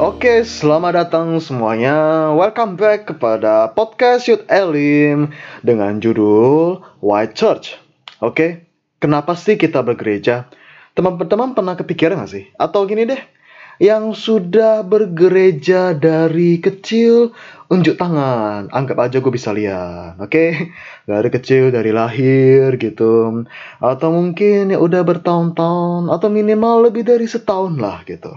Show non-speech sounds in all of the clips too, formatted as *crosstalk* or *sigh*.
Oke, selamat datang semuanya. Welcome back kepada podcast Youth Elim dengan judul White Church. Oke, kenapa sih kita bergereja? Teman-teman pernah kepikiran gak sih? Atau gini deh, yang sudah bergereja dari kecil, unjuk tangan. Anggap aja gue bisa lihat, oke? Dari kecil, dari lahir gitu. Atau mungkin ya udah bertahun-tahun, atau minimal lebih dari setahun lah gitu.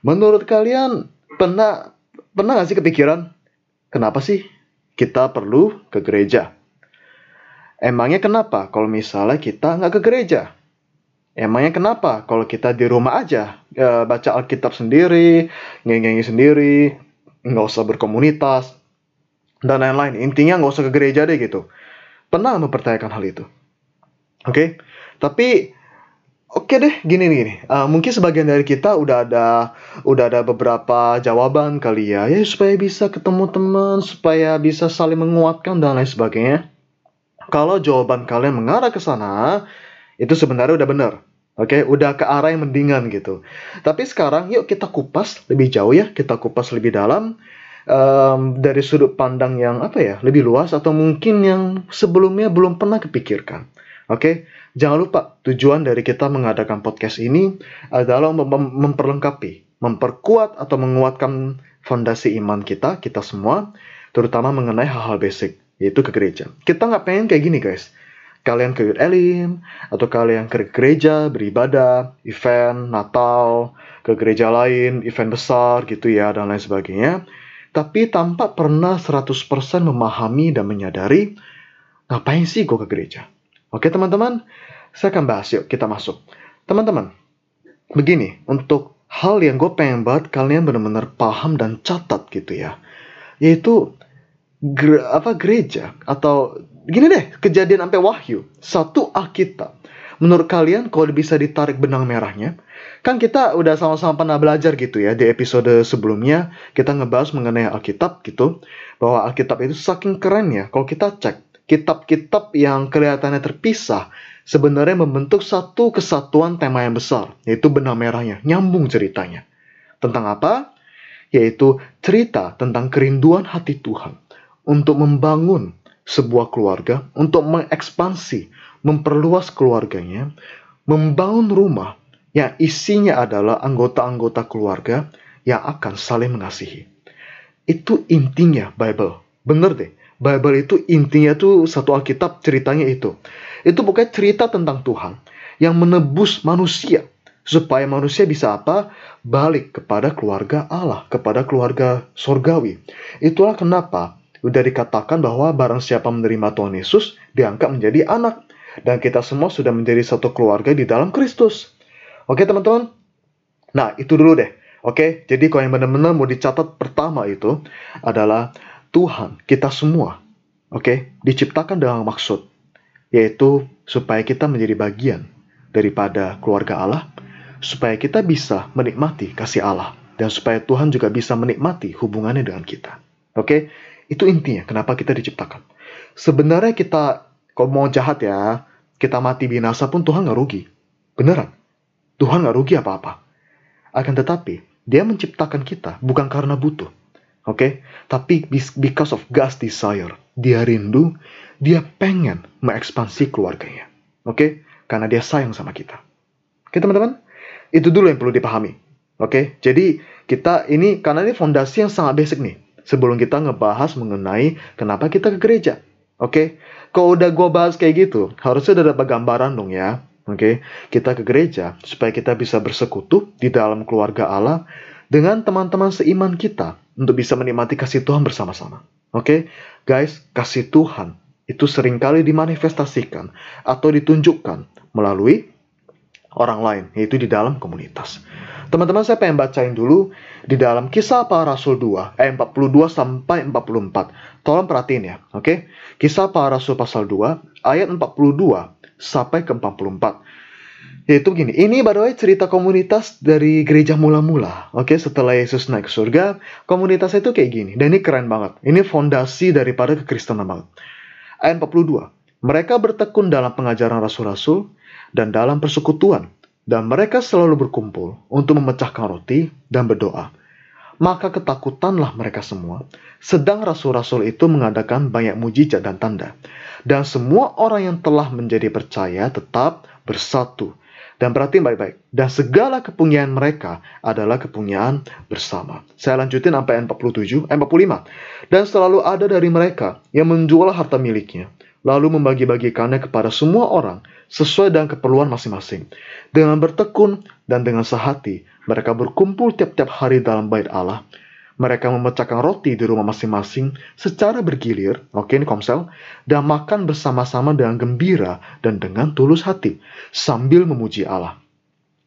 Menurut kalian pernah pernah gak sih kepikiran kenapa sih kita perlu ke gereja? Emangnya kenapa kalau misalnya kita nggak ke gereja? Emangnya kenapa kalau kita di rumah aja ya, baca Alkitab sendiri, ngengengi sendiri, nggak usah berkomunitas dan lain-lain. Intinya nggak usah ke gereja deh gitu. Pernah mempertanyakan hal itu? Oke, okay? tapi Oke deh, gini gini. Uh, mungkin sebagian dari kita udah ada udah ada beberapa jawaban kali ya, ya supaya bisa ketemu teman, supaya bisa saling menguatkan dan lain sebagainya. Kalau jawaban kalian mengarah ke sana, itu sebenarnya udah benar. Oke, okay? udah ke arah yang mendingan gitu. Tapi sekarang yuk kita kupas lebih jauh ya, kita kupas lebih dalam um, dari sudut pandang yang apa ya, lebih luas atau mungkin yang sebelumnya belum pernah kepikirkan. Oke, okay? Jangan lupa, tujuan dari kita mengadakan podcast ini adalah mem memperlengkapi, memperkuat atau menguatkan fondasi iman kita, kita semua, terutama mengenai hal-hal basic, yaitu ke gereja. Kita nggak pengen kayak gini guys. Kalian ke Elim, atau kalian ke gereja, beribadah, event, Natal, ke gereja lain, event besar gitu ya, dan lain sebagainya. Tapi tanpa pernah 100% memahami dan menyadari, ngapain sih gue ke gereja? Oke teman-teman, saya akan bahas yuk kita masuk. Teman-teman, begini, untuk hal yang gue pengen banget kalian benar-benar paham dan catat gitu ya. Yaitu gere, apa gereja atau gini deh, kejadian sampai wahyu. Satu Alkitab. Menurut kalian kalau bisa ditarik benang merahnya, kan kita udah sama-sama pernah belajar gitu ya di episode sebelumnya kita ngebahas mengenai Alkitab gitu bahwa Alkitab itu saking keren ya kalau kita cek kitab-kitab yang kelihatannya terpisah sebenarnya membentuk satu kesatuan tema yang besar, yaitu benang merahnya, nyambung ceritanya. Tentang apa? Yaitu cerita tentang kerinduan hati Tuhan untuk membangun sebuah keluarga, untuk mengekspansi, memperluas keluarganya, membangun rumah yang isinya adalah anggota-anggota keluarga yang akan saling mengasihi. Itu intinya Bible. Bener deh. Bible itu intinya tuh satu Alkitab ceritanya itu. Itu bukan cerita tentang Tuhan yang menebus manusia supaya manusia bisa apa? Balik kepada keluarga Allah, kepada keluarga sorgawi. Itulah kenapa udah dikatakan bahwa barang siapa menerima Tuhan Yesus diangkat menjadi anak dan kita semua sudah menjadi satu keluarga di dalam Kristus. Oke teman-teman? Nah itu dulu deh. Oke, jadi kalau yang benar-benar mau dicatat pertama itu adalah Tuhan kita semua, oke, okay, diciptakan dengan maksud, yaitu supaya kita menjadi bagian daripada keluarga Allah, supaya kita bisa menikmati kasih Allah, dan supaya Tuhan juga bisa menikmati hubungannya dengan kita. Oke, okay? itu intinya kenapa kita diciptakan. Sebenarnya kita, kalau mau jahat ya, kita mati binasa pun Tuhan nggak rugi. Beneran. Tuhan nggak rugi apa-apa. Akan tetapi, dia menciptakan kita bukan karena butuh. Oke, okay? tapi because of God's desire, dia rindu, dia pengen mengekspansi keluarganya. Oke, okay? karena dia sayang sama kita. Oke, okay, teman-teman, itu dulu yang perlu dipahami. Oke, okay? jadi kita ini karena ini fondasi yang sangat basic nih. Sebelum kita ngebahas mengenai kenapa kita ke gereja. Oke, okay? kalau udah gue bahas kayak gitu, harusnya udah dapat gambaran dong ya. Oke, okay? kita ke gereja supaya kita bisa bersekutu di dalam keluarga Allah dengan teman-teman seiman kita untuk bisa menikmati kasih Tuhan bersama-sama. Oke, okay? guys, kasih Tuhan itu sering kali dimanifestasikan atau ditunjukkan melalui orang lain, yaitu di dalam komunitas. Teman-teman saya pengen bacain dulu di dalam kisah para rasul 2, ayat 42 sampai 44. Tolong perhatiin ya, oke? Okay? Kisah para rasul pasal 2, ayat 42 sampai ke 44. Yaitu begini, ini by the cerita komunitas dari gereja mula-mula. Oke, setelah Yesus naik ke surga, komunitas itu kayak gini. Dan ini keren banget. Ini fondasi daripada kekristenan banget. Ayat 42. Mereka bertekun dalam pengajaran rasul-rasul dan dalam persekutuan. Dan mereka selalu berkumpul untuk memecahkan roti dan berdoa. Maka ketakutanlah mereka semua. Sedang rasul-rasul itu mengadakan banyak mujizat dan tanda. Dan semua orang yang telah menjadi percaya tetap bersatu. Dan berarti baik-baik. Dan segala kepunyaan mereka adalah kepunyaan bersama. Saya lanjutin sampai ayat 47, ayat 45. Dan selalu ada dari mereka yang menjual harta miliknya. Lalu membagi-bagikannya kepada semua orang sesuai dengan keperluan masing-masing. Dengan bertekun dan dengan sehati, mereka berkumpul tiap-tiap hari dalam bait Allah. Mereka memecahkan roti di rumah masing-masing secara bergilir, oke ini komsel, dan makan bersama-sama dengan gembira dan dengan tulus hati, sambil memuji Allah.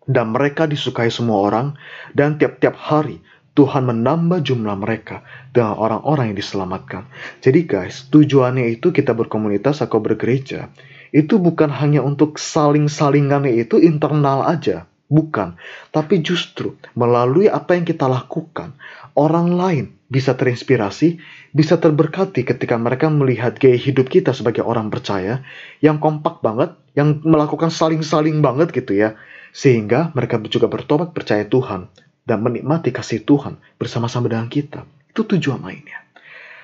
Dan mereka disukai semua orang, dan tiap-tiap hari Tuhan menambah jumlah mereka dengan orang-orang yang diselamatkan. Jadi guys, tujuannya itu kita berkomunitas atau bergereja, itu bukan hanya untuk saling-salingannya itu internal aja, Bukan, tapi justru melalui apa yang kita lakukan, orang lain bisa terinspirasi, bisa terberkati ketika mereka melihat gaya hidup kita sebagai orang percaya yang kompak banget, yang melakukan saling-saling banget gitu ya. Sehingga mereka juga bertobat percaya Tuhan dan menikmati kasih Tuhan bersama-sama dengan kita. Itu tujuan lainnya.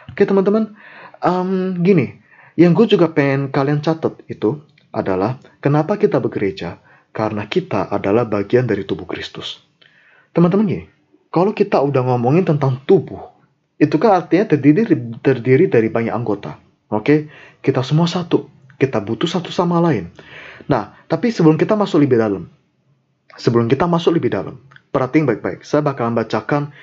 Oke teman-teman, um, gini, yang gue juga pengen kalian catat itu adalah kenapa kita begereja karena kita adalah bagian dari tubuh Kristus. Teman-teman gini, kalau kita udah ngomongin tentang tubuh, itu kan artinya terdiri terdiri dari banyak anggota. Oke, kita semua satu. Kita butuh satu sama lain. Nah, tapi sebelum kita masuk lebih dalam, sebelum kita masuk lebih dalam, perhatiin baik-baik. Saya bakalan bacakan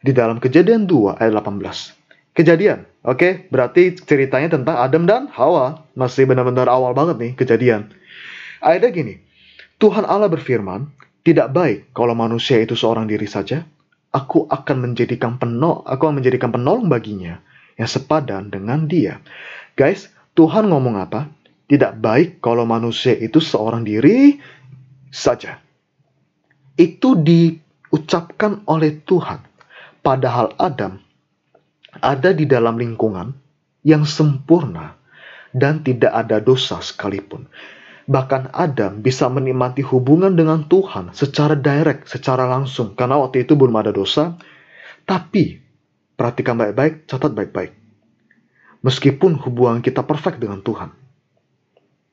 di dalam Kejadian 2 ayat 18. Kejadian, oke, berarti ceritanya tentang Adam dan Hawa. Masih benar-benar awal banget nih kejadian. Ayatnya gini, Tuhan Allah berfirman, tidak baik kalau manusia itu seorang diri saja. Aku akan menjadikan penol, aku akan menjadikan penolong baginya yang sepadan dengan dia. Guys, Tuhan ngomong apa? Tidak baik kalau manusia itu seorang diri saja. Itu diucapkan oleh Tuhan. Padahal Adam ada di dalam lingkungan yang sempurna dan tidak ada dosa sekalipun. Bahkan Adam bisa menikmati hubungan dengan Tuhan secara direct, secara langsung. Karena waktu itu belum ada dosa. Tapi, perhatikan baik-baik, catat baik-baik. Meskipun hubungan kita perfect dengan Tuhan,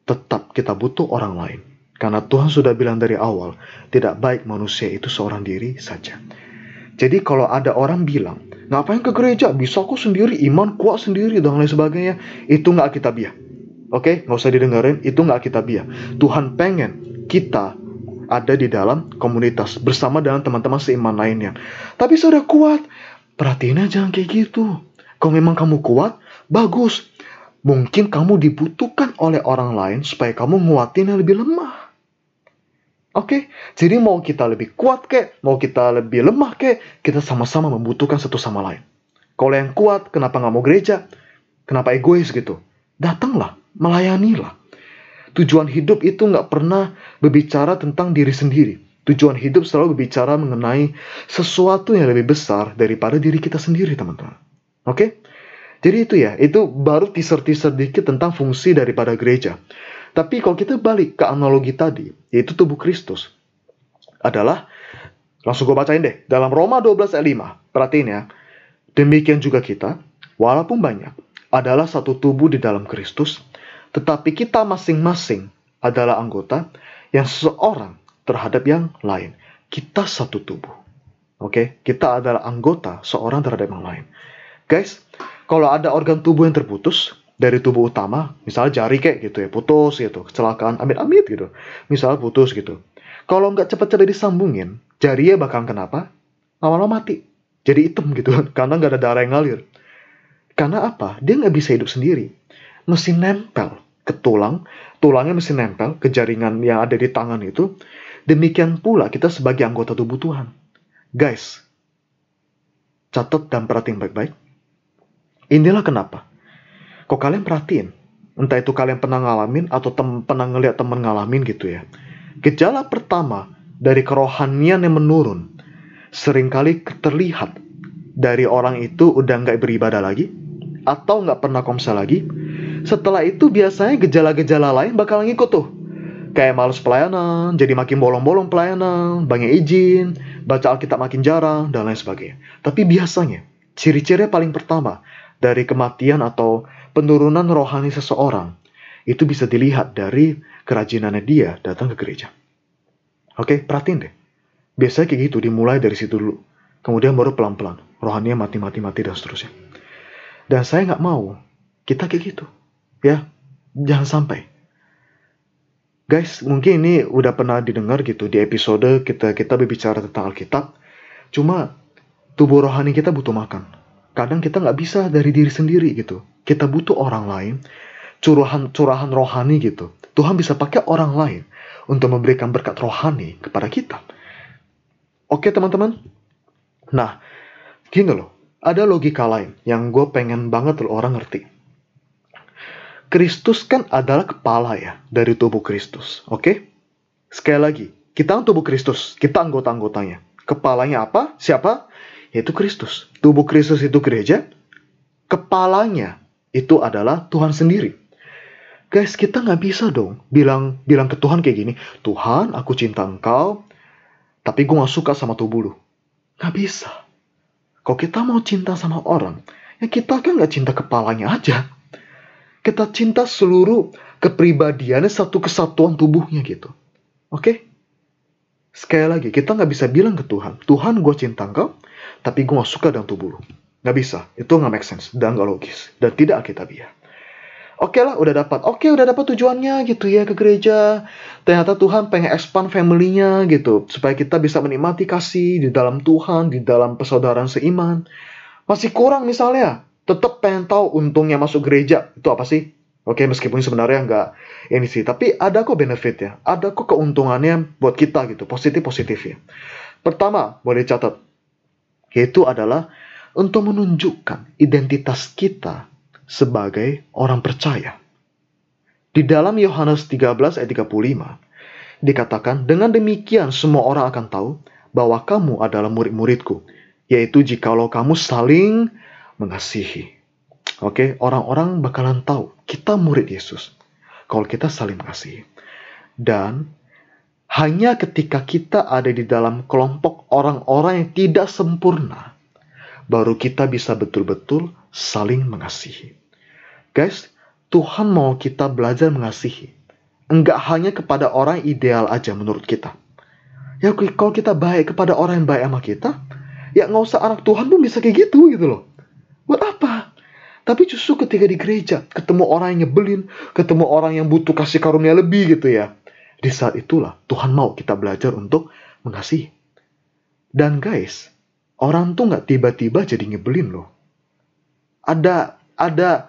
tetap kita butuh orang lain. Karena Tuhan sudah bilang dari awal, tidak baik manusia itu seorang diri saja. Jadi kalau ada orang bilang, ngapain ke gereja, bisa aku sendiri, iman kuat sendiri, dan lain sebagainya, itu nggak kita biar Oke, okay? nggak usah didengarin, itu nggak kita biar. Tuhan pengen kita ada di dalam komunitas bersama dengan teman-teman seiman lainnya. Tapi sudah kuat, perhatiin aja kayak gitu. Kalau memang kamu kuat, bagus. Mungkin kamu dibutuhkan oleh orang lain supaya kamu nguatin yang lebih lemah. Oke, okay? jadi mau kita lebih kuat kek, mau kita lebih lemah kek, kita sama-sama membutuhkan satu sama lain. Kalau yang kuat, kenapa nggak mau gereja? Kenapa egois gitu? Datanglah, melayanilah. Tujuan hidup itu nggak pernah berbicara tentang diri sendiri. Tujuan hidup selalu berbicara mengenai sesuatu yang lebih besar daripada diri kita sendiri, teman-teman. Oke? Okay? Jadi itu ya, itu baru teaser-teaser dikit tentang fungsi daripada gereja. Tapi kalau kita balik ke analogi tadi, yaitu tubuh Kristus, adalah, langsung gue bacain deh, dalam Roma 12 ayat 5, perhatiin ya, demikian juga kita, walaupun banyak, adalah satu tubuh di dalam Kristus, tetapi kita masing-masing adalah anggota yang seseorang terhadap yang lain. Kita satu tubuh. Oke, okay? kita adalah anggota seorang terhadap yang lain. Guys, kalau ada organ tubuh yang terputus dari tubuh utama, misalnya jari kayak gitu ya, putus gitu, kecelakaan, amit-amit gitu. Misalnya putus gitu. Kalau nggak cepat-cepat disambungin, jarinya bakal kenapa? Lama-lama mati. Jadi hitam gitu kan, karena nggak ada darah yang ngalir. Karena apa? Dia nggak bisa hidup sendiri. Mesin nempel ke tulang, tulangnya mesti nempel ke jaringan yang ada di tangan itu. Demikian pula kita sebagai anggota tubuh Tuhan. Guys, catat dan perhatiin baik-baik. Inilah kenapa. Kok kalian perhatiin, entah itu kalian pernah ngalamin atau tem pernah ngeliat temen ngalamin gitu ya. Gejala pertama dari kerohanian yang menurun sering kali terlihat dari orang itu udah nggak beribadah lagi atau nggak pernah komsel lagi setelah itu biasanya gejala-gejala lain bakal ngikut tuh. kayak males pelayanan, jadi makin bolong-bolong pelayanan, banyak izin, baca Alkitab makin jarang, dan lain sebagainya. Tapi biasanya, ciri-ciri paling pertama dari kematian atau penurunan rohani seseorang, itu bisa dilihat dari kerajinannya dia datang ke gereja. Oke, perhatiin deh. Biasanya kayak gitu, dimulai dari situ dulu. Kemudian baru pelan-pelan, rohaninya mati-mati-mati dan seterusnya. Dan saya nggak mau kita kayak gitu. Ya, jangan sampai Guys, mungkin ini udah pernah didengar gitu di episode kita kita berbicara tentang Alkitab. Cuma tubuh rohani kita butuh makan. Kadang kita nggak bisa dari diri sendiri gitu. Kita butuh orang lain, curahan curahan rohani gitu. Tuhan bisa pakai orang lain untuk memberikan berkat rohani kepada kita. Oke teman-teman. Nah, gini loh. Ada logika lain yang gue pengen banget loh orang ngerti Kristus kan adalah kepala ya dari tubuh Kristus. Oke? Sekali lagi, kita tubuh Kristus, kita anggota-anggotanya. Kepalanya apa? Siapa? Yaitu Kristus. Tubuh Kristus itu gereja. Kepalanya itu adalah Tuhan sendiri. Guys, kita nggak bisa dong bilang bilang ke Tuhan kayak gini. Tuhan, aku cinta engkau, tapi gue gak suka sama tubuh lu. Gak bisa. Kalau kita mau cinta sama orang, ya kita kan nggak cinta kepalanya aja kita cinta seluruh kepribadiannya satu kesatuan tubuhnya gitu. Oke? Okay? Sekali lagi, kita nggak bisa bilang ke Tuhan, Tuhan gue cinta engkau, tapi gue gak suka dengan tubuh lu. Nggak bisa, itu nggak make sense, dan nggak logis, dan tidak alkitabiah. Oke okay lah, udah dapat. Oke, okay, udah dapat tujuannya gitu ya ke gereja. Ternyata Tuhan pengen expand family-nya gitu, supaya kita bisa menikmati kasih di dalam Tuhan, di dalam persaudaraan seiman. Masih kurang misalnya, tetap pengen tahu untungnya masuk gereja itu apa sih? Oke, meskipun sebenarnya nggak ini sih, tapi ada kok benefit ya, ada kok keuntungannya buat kita gitu, positif-positif ya. Pertama, boleh catat, yaitu adalah untuk menunjukkan identitas kita sebagai orang percaya. Di dalam Yohanes 13 ayat 35, dikatakan, dengan demikian semua orang akan tahu bahwa kamu adalah murid-muridku, yaitu jikalau kamu saling mengasihi. Oke, okay? orang-orang bakalan tahu kita murid Yesus kalau kita saling mengasihi. Dan hanya ketika kita ada di dalam kelompok orang-orang yang tidak sempurna, baru kita bisa betul-betul saling mengasihi. Guys, Tuhan mau kita belajar mengasihi. Enggak hanya kepada orang ideal aja menurut kita. Ya kalau kita baik kepada orang yang baik sama kita, ya nggak usah anak Tuhan pun bisa kayak gitu gitu loh. Buat apa? Tapi justru ketika di gereja, ketemu orang yang nyebelin, ketemu orang yang butuh kasih karunia lebih gitu ya. Di saat itulah Tuhan mau kita belajar untuk mengasihi. Dan guys, orang tuh nggak tiba-tiba jadi nyebelin loh. Ada, ada,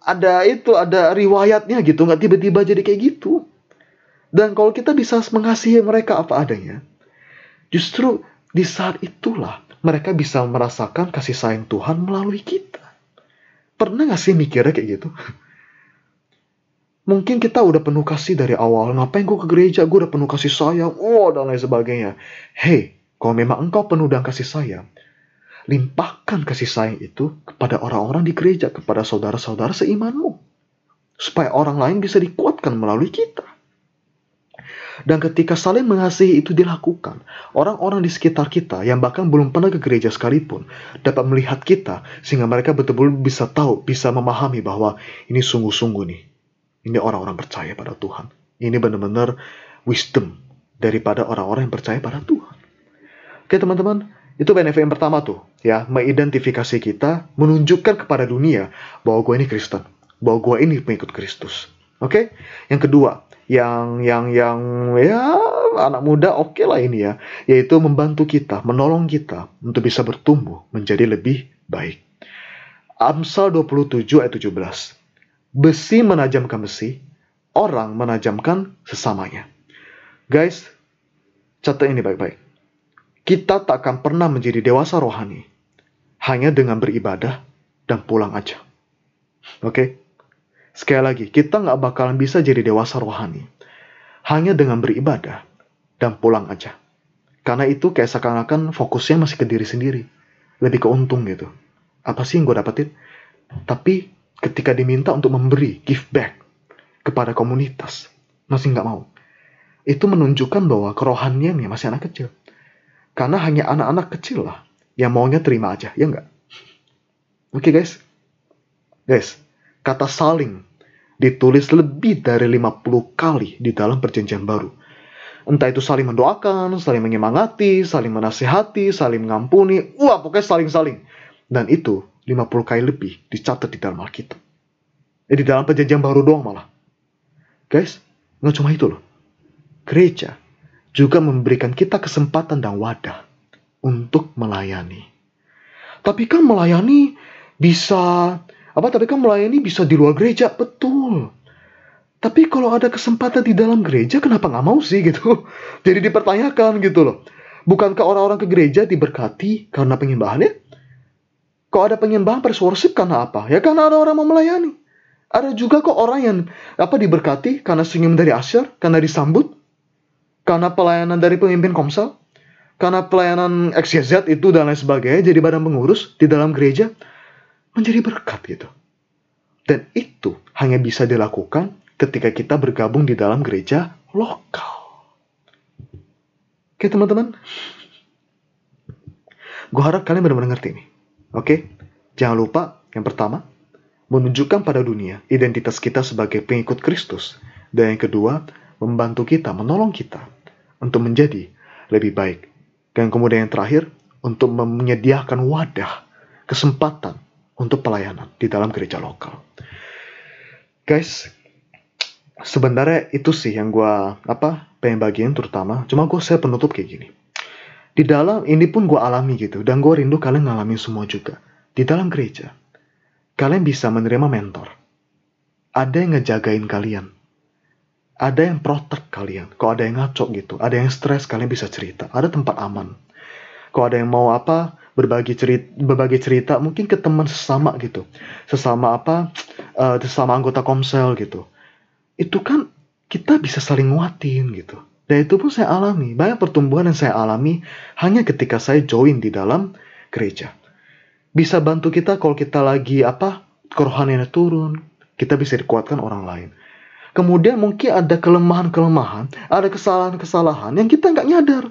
ada itu, ada riwayatnya gitu, nggak tiba-tiba jadi kayak gitu. Dan kalau kita bisa mengasihi mereka apa adanya, justru di saat itulah mereka bisa merasakan kasih sayang Tuhan melalui kita. Pernah gak sih mikirnya kayak gitu? Mungkin kita udah penuh kasih dari awal. Ngapain gue ke gereja? Gue udah penuh kasih sayang. Oh, dan lain sebagainya. Hei, kalau memang engkau penuh dengan kasih sayang, limpahkan kasih sayang itu kepada orang-orang di gereja, kepada saudara-saudara seimanmu. Supaya orang lain bisa dikuatkan melalui kita. Dan ketika saling mengasihi itu dilakukan, orang-orang di sekitar kita yang bahkan belum pernah ke gereja sekalipun dapat melihat kita sehingga mereka betul-betul bisa tahu, bisa memahami bahwa ini sungguh-sungguh nih. Ini orang-orang percaya pada Tuhan. Ini benar-benar wisdom daripada orang-orang yang percaya pada Tuhan. Oke teman-teman, itu benefit yang pertama tuh, ya, mengidentifikasi kita, menunjukkan kepada dunia bahwa gue ini Kristen, bahwa gue ini pengikut Kristus. Oke, yang kedua, yang yang yang ya anak muda oke okay lah ini ya, yaitu membantu kita, menolong kita untuk bisa bertumbuh menjadi lebih baik. Amsal 27 ayat 17. Besi menajamkan besi, orang menajamkan sesamanya. Guys, catat ini baik-baik. Kita tak akan pernah menjadi dewasa rohani hanya dengan beribadah dan pulang aja. Oke? Okay? Sekali lagi, kita nggak bakalan bisa jadi dewasa rohani. Hanya dengan beribadah dan pulang aja. Karena itu kayak seakan-akan fokusnya masih ke diri sendiri. Lebih ke untung gitu. Apa sih yang gue dapetin? Tapi ketika diminta untuk memberi, give back kepada komunitas, masih nggak mau. itu menunjukkan bahwa kerohaniannya masih anak kecil. Karena hanya anak-anak kecil lah yang maunya terima aja, ya enggak? Oke okay, guys. Guys, kata saling ditulis lebih dari 50 kali di dalam perjanjian baru. Entah itu saling mendoakan, saling menyemangati, saling menasihati, saling mengampuni. Wah, pokoknya saling-saling. Dan itu 50 kali lebih dicatat di dalam Alkitab. Eh, di dalam perjanjian baru doang malah. Guys, nggak cuma itu loh. Gereja juga memberikan kita kesempatan dan wadah untuk melayani. Tapi kan melayani bisa apa tapi kan melayani bisa di luar gereja, betul. Tapi kalau ada kesempatan di dalam gereja, kenapa nggak mau sih gitu? *laughs* Jadi dipertanyakan gitu loh. Bukankah orang-orang ke gereja diberkati karena penyembahannya? Kok ada penyembahan worship karena apa? Ya karena ada orang mau melayani. Ada juga kok orang yang apa diberkati karena senyum dari asyar, karena disambut, karena pelayanan dari pemimpin komsel, karena pelayanan XYZ itu dan lain sebagainya jadi badan pengurus di dalam gereja menjadi berkat gitu. Dan itu hanya bisa dilakukan ketika kita bergabung di dalam gereja lokal. Oke teman-teman, gue harap kalian benar-benar ngerti ini. Oke, jangan lupa yang pertama, menunjukkan pada dunia identitas kita sebagai pengikut Kristus. Dan yang kedua, membantu kita, menolong kita untuk menjadi lebih baik. Dan kemudian yang terakhir, untuk menyediakan wadah, kesempatan untuk pelayanan di dalam gereja lokal. Guys, sebenarnya itu sih yang gue apa pengen bagian terutama. Cuma gue saya penutup kayak gini. Di dalam ini pun gue alami gitu dan gue rindu kalian ngalamin semua juga. Di dalam gereja, kalian bisa menerima mentor. Ada yang ngejagain kalian. Ada yang protek kalian. Kalau ada yang ngaco gitu, ada yang stres, kalian bisa cerita. Ada tempat aman. Kalau ada yang mau apa, berbagi cerita berbagi cerita mungkin ke teman sesama gitu. Sesama apa uh, sesama anggota komsel gitu. Itu kan kita bisa saling nguatin gitu. Dan itu pun saya alami. Banyak pertumbuhan yang saya alami hanya ketika saya join di dalam gereja. Bisa bantu kita kalau kita lagi apa kerohaniannya turun kita bisa dikuatkan orang lain. Kemudian mungkin ada kelemahan-kelemahan ada kesalahan-kesalahan yang kita nggak nyadar.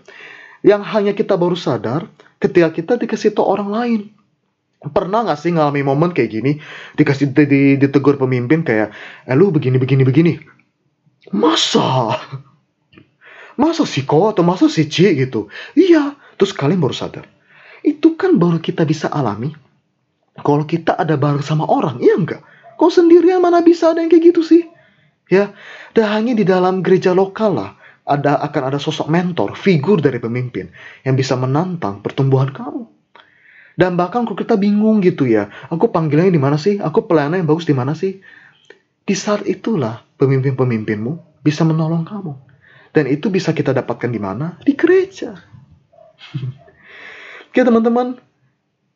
Yang hanya kita baru sadar ketika kita dikasih tau orang lain. Pernah gak sih ngalami momen kayak gini, dikasih di, ditegur pemimpin kayak, eh lu begini, begini, begini. Masa? Masa si Ko atau masa si C gitu? Iya, terus kalian baru sadar. Itu kan baru kita bisa alami kalau kita ada bareng sama orang, iya enggak? Kau sendirian mana bisa ada yang kayak gitu sih? Ya, dan hanya di dalam gereja lokal lah ada akan ada sosok mentor, figur dari pemimpin yang bisa menantang pertumbuhan kamu. Dan bahkan kalau kita bingung gitu ya, aku panggilannya di mana sih? Aku pelayanan yang bagus di mana sih? Di saat itulah pemimpin-pemimpinmu bisa menolong kamu. Dan itu bisa kita dapatkan di mana? Di gereja. *laughs* Oke teman-teman,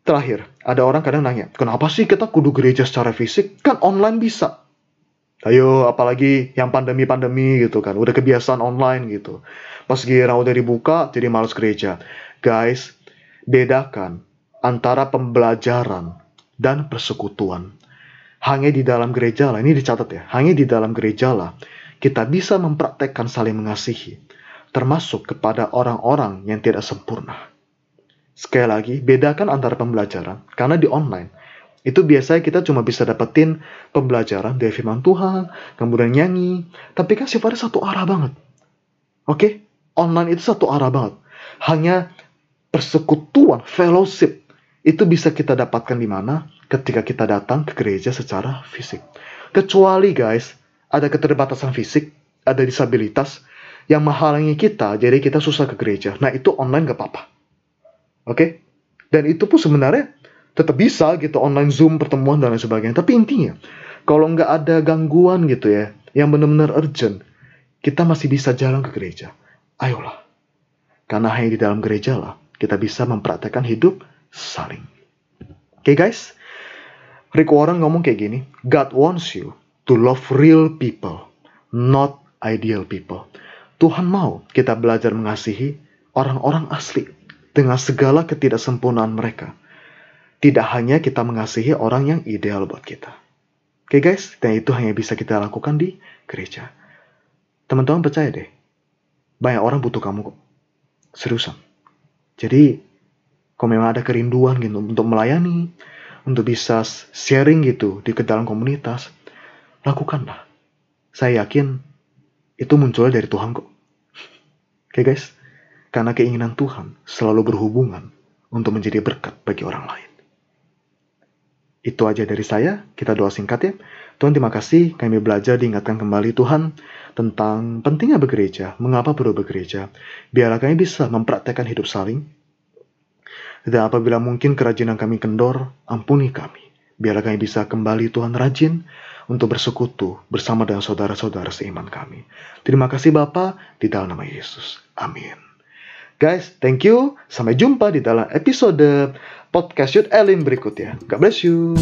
terakhir, ada orang kadang nanya, kenapa sih kita kudu gereja secara fisik? Kan online bisa. Ayo, apalagi yang pandemi-pandemi gitu kan, udah kebiasaan online gitu. Pas giliran udah dibuka, jadi males gereja. Guys, bedakan antara pembelajaran dan persekutuan. Hanya di dalam gereja lah, ini dicatat ya, hanya di dalam gereja lah kita bisa mempraktekkan saling mengasihi, termasuk kepada orang-orang yang tidak sempurna. Sekali lagi, bedakan antara pembelajaran, karena di online, itu biasanya kita cuma bisa dapetin pembelajaran dari firman Tuhan, kemudian nyanyi, tapi kan sifatnya satu arah banget. Oke? Okay? Online itu satu arah banget. Hanya persekutuan, fellowship, itu bisa kita dapatkan di mana? Ketika kita datang ke gereja secara fisik. Kecuali guys, ada keterbatasan fisik, ada disabilitas, yang menghalangi kita, jadi kita susah ke gereja. Nah itu online gak apa-apa. Oke? Okay? Dan itu pun sebenarnya tetap bisa gitu online zoom pertemuan dan lain sebagainya. Tapi intinya kalau nggak ada gangguan gitu ya yang benar-benar urgent kita masih bisa jalan ke gereja. Ayolah. Karena hanya di dalam gereja lah kita bisa mempraktekkan hidup saling. Oke okay, guys? Rick Warren ngomong kayak gini God wants you to love real people not ideal people. Tuhan mau kita belajar mengasihi orang-orang asli dengan segala ketidaksempurnaan mereka tidak hanya kita mengasihi orang yang ideal buat kita. Oke okay guys, dan itu hanya bisa kita lakukan di gereja. Teman-teman percaya deh, banyak orang butuh kamu kok. Seriusan. Jadi, kalau memang ada kerinduan gitu untuk melayani, untuk bisa sharing gitu di ke dalam komunitas, lakukanlah. Saya yakin itu munculnya dari Tuhan kok. Oke okay, guys, karena keinginan Tuhan selalu berhubungan untuk menjadi berkat bagi orang lain. Itu aja dari saya, kita doa singkat ya. Tuhan terima kasih kami belajar diingatkan kembali Tuhan tentang pentingnya bergereja, mengapa perlu bergereja. Biarlah kami bisa mempraktekkan hidup saling. Dan apabila mungkin kerajinan kami kendor, ampuni kami. Biarlah kami bisa kembali Tuhan rajin untuk bersekutu bersama dengan saudara-saudara seiman kami. Terima kasih Bapa di dalam nama Yesus. Amin. Guys, thank you. Sampai jumpa di dalam episode podcast Youth Elim berikutnya. God bless you.